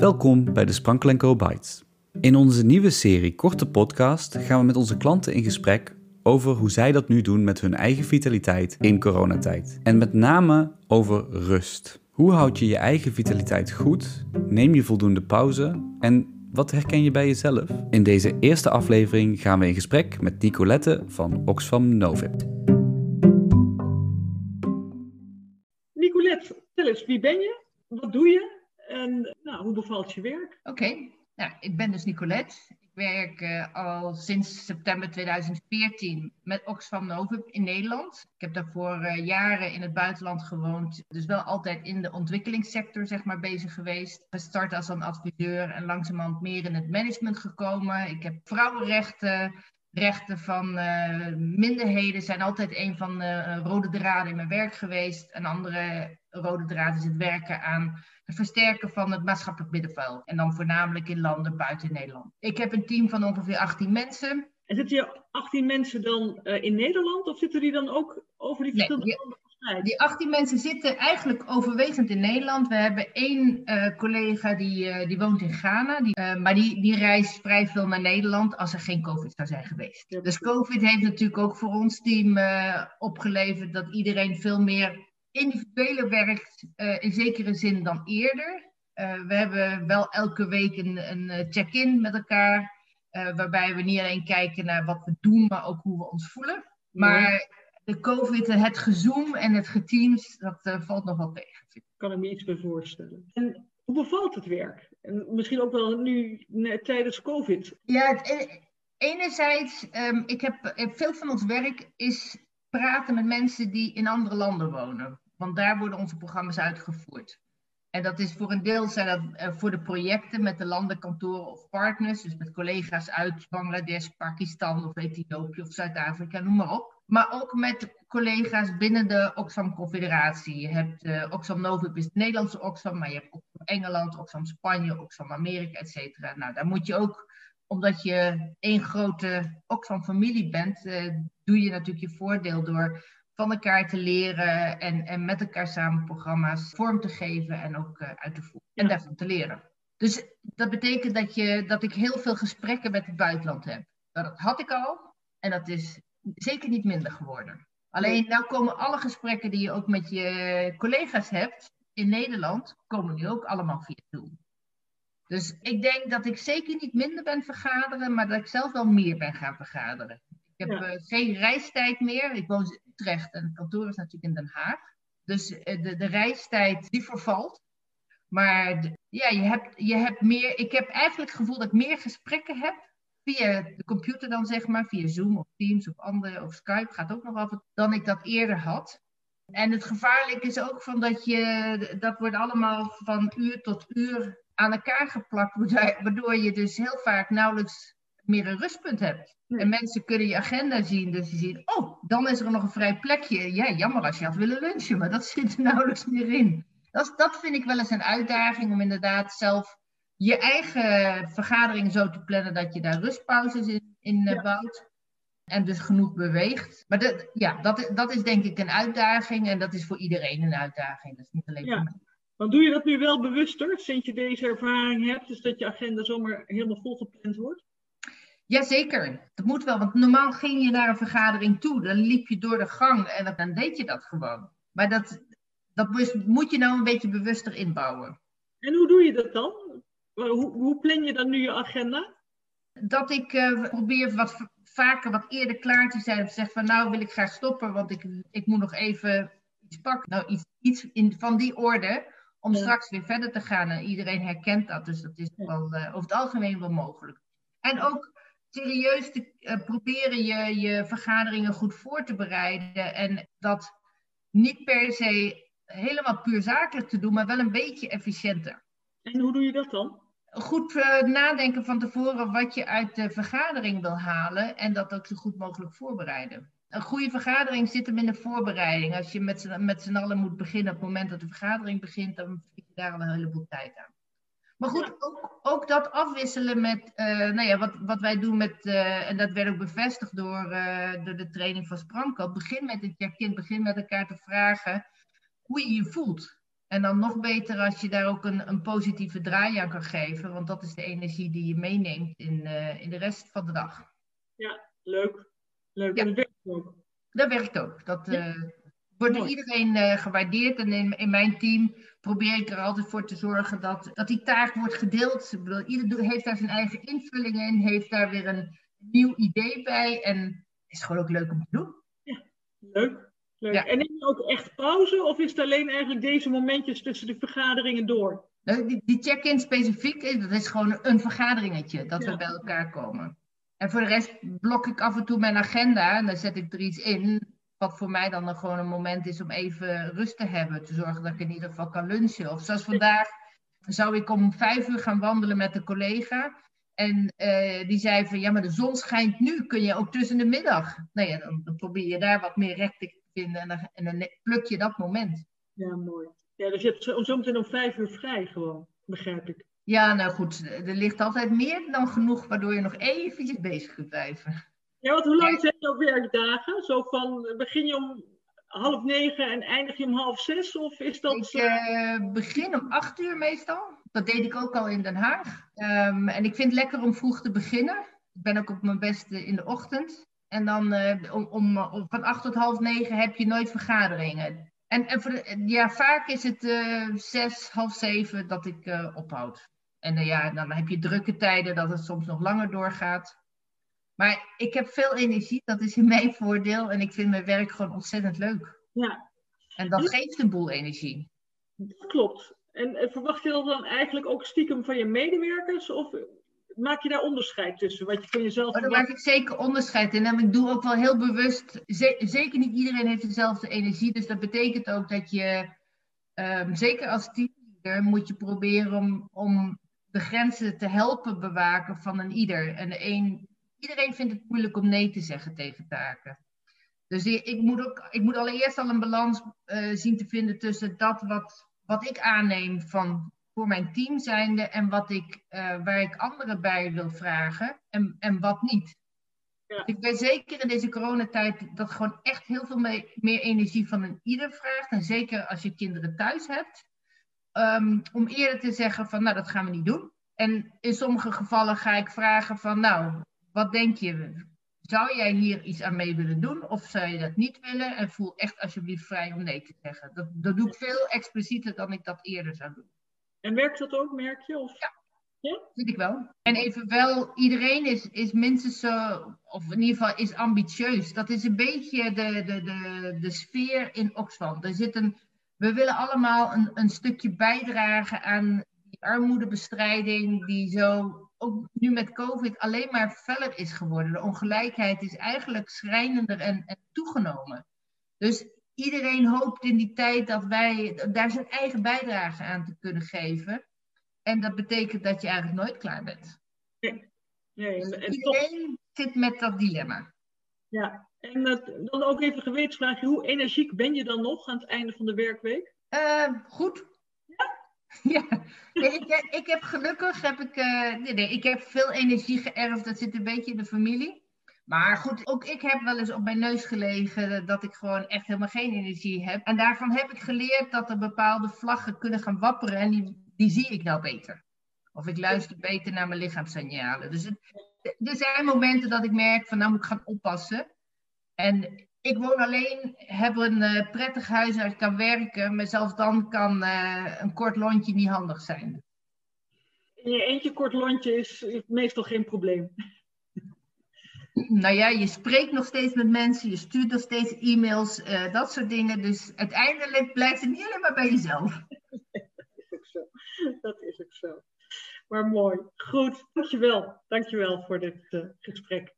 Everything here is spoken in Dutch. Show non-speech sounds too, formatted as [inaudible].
Welkom bij de Sprankel Co Bites. In onze nieuwe serie Korte Podcast gaan we met onze klanten in gesprek over hoe zij dat nu doen met hun eigen vitaliteit in coronatijd. En met name over rust. Hoe houd je je eigen vitaliteit goed? Neem je voldoende pauze? En wat herken je bij jezelf? In deze eerste aflevering gaan we in gesprek met Nicolette van Oxfam Novib. Nicolette, vertel eens, wie ben je? Wat doe je? En nou, hoe bevalt je werk? Oké, nou, ik ben dus Nicolette. Ik werk uh, al sinds september 2014 met Oxfam Novib in Nederland. Ik heb daarvoor uh, jaren in het buitenland gewoond. Dus wel altijd in de ontwikkelingssector zeg maar, bezig geweest. Gestart als een adviseur en langzamerhand meer in het management gekomen. Ik heb vrouwenrechten, rechten van uh, minderheden zijn altijd een van de rode draden in mijn werk geweest. Een andere rode draad is het werken aan het versterken van het maatschappelijk middenveld. En dan voornamelijk in landen buiten Nederland. Ik heb een team van ongeveer 18 mensen. En zitten je 18 mensen dan uh, in Nederland of zitten die dan ook over die verschillende nee, landen? Die 18 mensen zitten eigenlijk overwegend in Nederland. We hebben één uh, collega die, uh, die woont in Ghana, die, maar die, die reist vrij veel naar Nederland als er geen COVID zou zijn geweest. Dus COVID heeft natuurlijk ook voor ons team opgeleverd dat iedereen veel meer individueler werkt uh, in zekere zin dan eerder. Uh, we hebben wel elke week een, een check-in met elkaar, waarbij we niet alleen kijken naar wat we doen, maar ook hoe we ons voelen. Maar ja. de COVID, het gezoom en het geteams, dat valt nog wel tegen. Ik kan er me iets bij voorstellen. En hoe bevalt het werk? En misschien ook wel nu tijdens COVID. Ja, het, enerzijds, um, ik heb, veel van ons werk is praten met mensen die in andere landen wonen. Want daar worden onze programma's uitgevoerd. En dat is voor een deel zijn dat uh, voor de projecten met de landenkantoren of partners, dus met collega's uit Bangladesh, Pakistan of Ethiopië of Zuid-Afrika, noem maar op. Maar ook met collega's binnen de Oxfam Confederatie. Je hebt uh, Oxfam Novib is het Nederlandse Oxfam, maar je hebt Oxfam Engeland, Oxfam Spanje, Oxfam Amerika, et cetera. Nou, daar moet je ook, omdat je één grote Oxfam-familie bent, uh, doe je natuurlijk je voordeel door van elkaar te leren en, en met elkaar samen programma's vorm te geven en ook uh, uit te voeren. En daarvan te leren. Dus dat betekent dat, je, dat ik heel veel gesprekken met het buitenland heb. Dat had ik al en dat is zeker niet minder geworden. Alleen nou komen alle gesprekken die je ook met je collega's hebt in Nederland, komen nu ook allemaal via Zoom. Dus ik denk dat ik zeker niet minder ben vergaderen, maar dat ik zelf wel meer ben gaan vergaderen. Ik heb ja. uh, geen reistijd meer. Ik woon in Utrecht en het kantoor is natuurlijk in Den Haag. Dus uh, de, de reistijd die vervalt. Maar de, ja, je hebt, je hebt meer. Ik heb eigenlijk het gevoel dat ik meer gesprekken heb via de computer dan zeg maar, via Zoom of Teams of andere of Skype gaat ook nog af dan ik dat eerder had. En het gevaarlijke is ook van dat je, dat wordt allemaal van uur tot uur aan elkaar geplakt, waardoor je dus heel vaak nauwelijks meer een rustpunt hebt. En mensen kunnen je agenda zien, dus je ziet, oh, dan is er nog een vrij plekje. Ja, jammer als je had willen lunchen, maar dat [laughs] zit er nauwelijks meer in. Dat, dat vind ik wel eens een uitdaging om inderdaad zelf je eigen vergadering zo te plannen dat je daar rustpauzes in, in ja. bouwt. En dus genoeg beweegt. Maar dat, ja, dat, dat is denk ik een uitdaging en dat is voor iedereen een uitdaging. Dat is niet alleen ja. voor mij. Want doe je dat nu wel bewuster, sinds je deze ervaring hebt, dus dat je agenda zomaar helemaal volgepland wordt? Jazeker, dat moet wel. Want normaal ging je naar een vergadering toe. Dan liep je door de gang en dan deed je dat gewoon. Maar dat, dat moet je nou een beetje bewuster inbouwen. En hoe doe je dat dan? Hoe, hoe plan je dan nu je agenda? Dat ik uh, probeer wat vaker wat eerder klaar te zijn. Of zeg van nou wil ik graag stoppen, want ik, ik moet nog even iets pakken. Nou, iets, iets in, van die orde. Om straks weer verder te gaan. En iedereen herkent dat. Dus dat is wel uh, over het algemeen wel mogelijk. En ook serieus te uh, proberen je, je vergaderingen goed voor te bereiden. En dat niet per se helemaal puur zakelijk te doen, maar wel een beetje efficiënter. En hoe doe je dat dan? Goed uh, nadenken van tevoren wat je uit de vergadering wil halen en dat ook zo goed mogelijk voorbereiden. Een goede vergadering zit hem in de voorbereiding. Als je met z'n, met z'n allen moet beginnen op het moment dat de vergadering begint, dan vind je daar al een heleboel tijd aan. Maar goed, ook, ook dat afwisselen met, uh, nou ja, wat, wat wij doen met, uh, en dat werd ook bevestigd door, uh, door de training van Spranko. Begin met het check-in, begin met elkaar te vragen hoe je je voelt. En dan nog beter als je daar ook een, een positieve draai aan kan geven, want dat is de energie die je meeneemt in, in de rest van de dag. Ja, leuk. Leuk. Ja. En dat werkt ook. Dat werkt ook. Dat uh, wordt door iedereen uh, gewaardeerd. En in, in mijn team probeer ik er altijd voor te zorgen dat, dat die taak wordt gedeeld. Ik bedoel, ieder heeft daar zijn eigen invulling in, heeft daar weer een nieuw idee bij. En het is gewoon ook leuk om te doen. Ja, leuk. Leuk. En neem je ook echt pauze of is het alleen eigenlijk deze momentjes tussen de vergaderingen door? Nou, die, die check-in specifiek, dat is gewoon een vergaderingetje dat we bij elkaar komen. En voor de rest blok ik af en toe mijn agenda en dan zet ik er iets in. Wat voor mij dan gewoon een moment is om even rust te hebben. Te zorgen dat ik in ieder geval kan lunchen. Of zoals vandaag zou ik om vijf uur gaan wandelen met een collega. En uh, die zei van ja, maar de zon schijnt nu. Kun je ook tussen de middag? Nou ja, dan, dan probeer je daar wat meer recht te vinden. En dan, pluk je dat moment. Ja, mooi. Ja, dus je hebt zo, zometeen om vijf uur vrij gewoon, begrijp ik. Ja, nou goed, er ligt altijd meer dan genoeg waardoor je nog eventjes bezig kunt blijven. Ja, want hoe lang zijn jouw werkdagen? Zo van, begin je om half negen en eindig je om half zes? Of is dat... Ik uh, begin om acht uur meestal. Dat deed ik ook al in Den Haag. Um, en ik vind het lekker om vroeg te beginnen. Ik ben ook op mijn beste in de ochtend. En dan uh, om, om, om, van acht tot half negen heb je nooit vergaderingen. En, en voor de, ja, vaak is het uh, zes, half zeven dat ik ophoud. En uh, ja, dan heb je drukke tijden dat het soms nog langer doorgaat. Maar ik heb veel energie, dat is in mijn [laughs] voordeel. En ik vind mijn werk gewoon ontzettend leuk. Ja. En dat geeft een boel energie. Dat klopt. En verwacht je dat dan eigenlijk ook stiekem van je medewerkers? Of maak je daar onderscheid tussen? Wat je van jezelf. Oh, daar maak ik zeker onderscheid in. En ik doe ook wel heel bewust. zeker niet iedereen heeft dezelfde energie. Dus dat betekent ook dat je, um, zeker als teamleader, moet je proberen om, om de grenzen te helpen bewaken van een ieder. En de een, iedereen vindt het moeilijk om nee te zeggen tegen taken. Dus ik moet, ook, ik moet allereerst al een balans uh, zien te vinden tussen dat wat, wat ik aanneem van voor mijn team zijnde en wat ik, uh, waar ik anderen bij wil vragen en, en wat niet. Ja. Ik ben zeker in deze coronatijd dat gewoon echt heel veel mee, meer energie van een ieder vraagt. En zeker als je kinderen thuis hebt. Um, om eerder te zeggen van nou dat gaan we niet doen. En in sommige gevallen ga ik vragen van nou wat denk je? Zou jij hier iets aan mee willen doen of zou je dat niet willen? En voel echt alsjeblieft vrij om nee te zeggen. Dat, dat doe ik veel explicieter dan ik dat eerder zou doen. En werkt dat ook, merk je? Of... Ja. Ja? Vind ik wel. En evenwel, iedereen is, is minstens zo, of in ieder geval is ambitieus. Dat is een beetje de, de, de, de sfeer in Oxfam. Er zit een, we willen allemaal een, een stukje bijdragen aan die armoedebestrijding, die zo ook nu met COVID alleen maar feller is geworden. De ongelijkheid is eigenlijk schrijnender en, en toegenomen. Dus iedereen hoopt in die tijd dat wij daar zijn eigen bijdrage aan te kunnen geven. En dat betekent dat je eigenlijk nooit klaar bent. Nee. nee. Dus iedereen zit met dat dilemma. Ja, en dan ook even een gewetensvraagje. Hoe energiek ben je dan nog aan het einde van de werkweek? Uh, goed. Ja? [laughs] ja. Nee, ik, ik, heb gelukkig heb ik, uh, nee, nee, ik heb veel energie geërfd. Dat zit een beetje in de familie. Maar goed, ook ik heb wel eens op mijn neus gelegen dat ik gewoon echt helemaal geen energie heb. En daarvan heb ik geleerd dat er bepaalde vlaggen kunnen gaan wapperen en die, die zie ik nou beter. Of ik luister beter naar mijn lichaamssignalen. Dus het, er zijn momenten dat ik merk van nou moet ik gaan oppassen. En ik woon alleen, heb een uh, prettig huis waar ik kan werken. Maar zelfs dan kan uh, een kort lontje niet handig zijn. In je eentje kort lontje is meestal geen probleem nou ja, je spreekt nog steeds met mensen, je stuurt nog steeds e-mails, uh, dat soort dingen. Dus uiteindelijk blijft het niet alleen maar bij jezelf. dat [laughs] is ook zo. Dat is ook zo. Maar mooi. Goed, dankjewel. Dankjewel voor dit gesprek.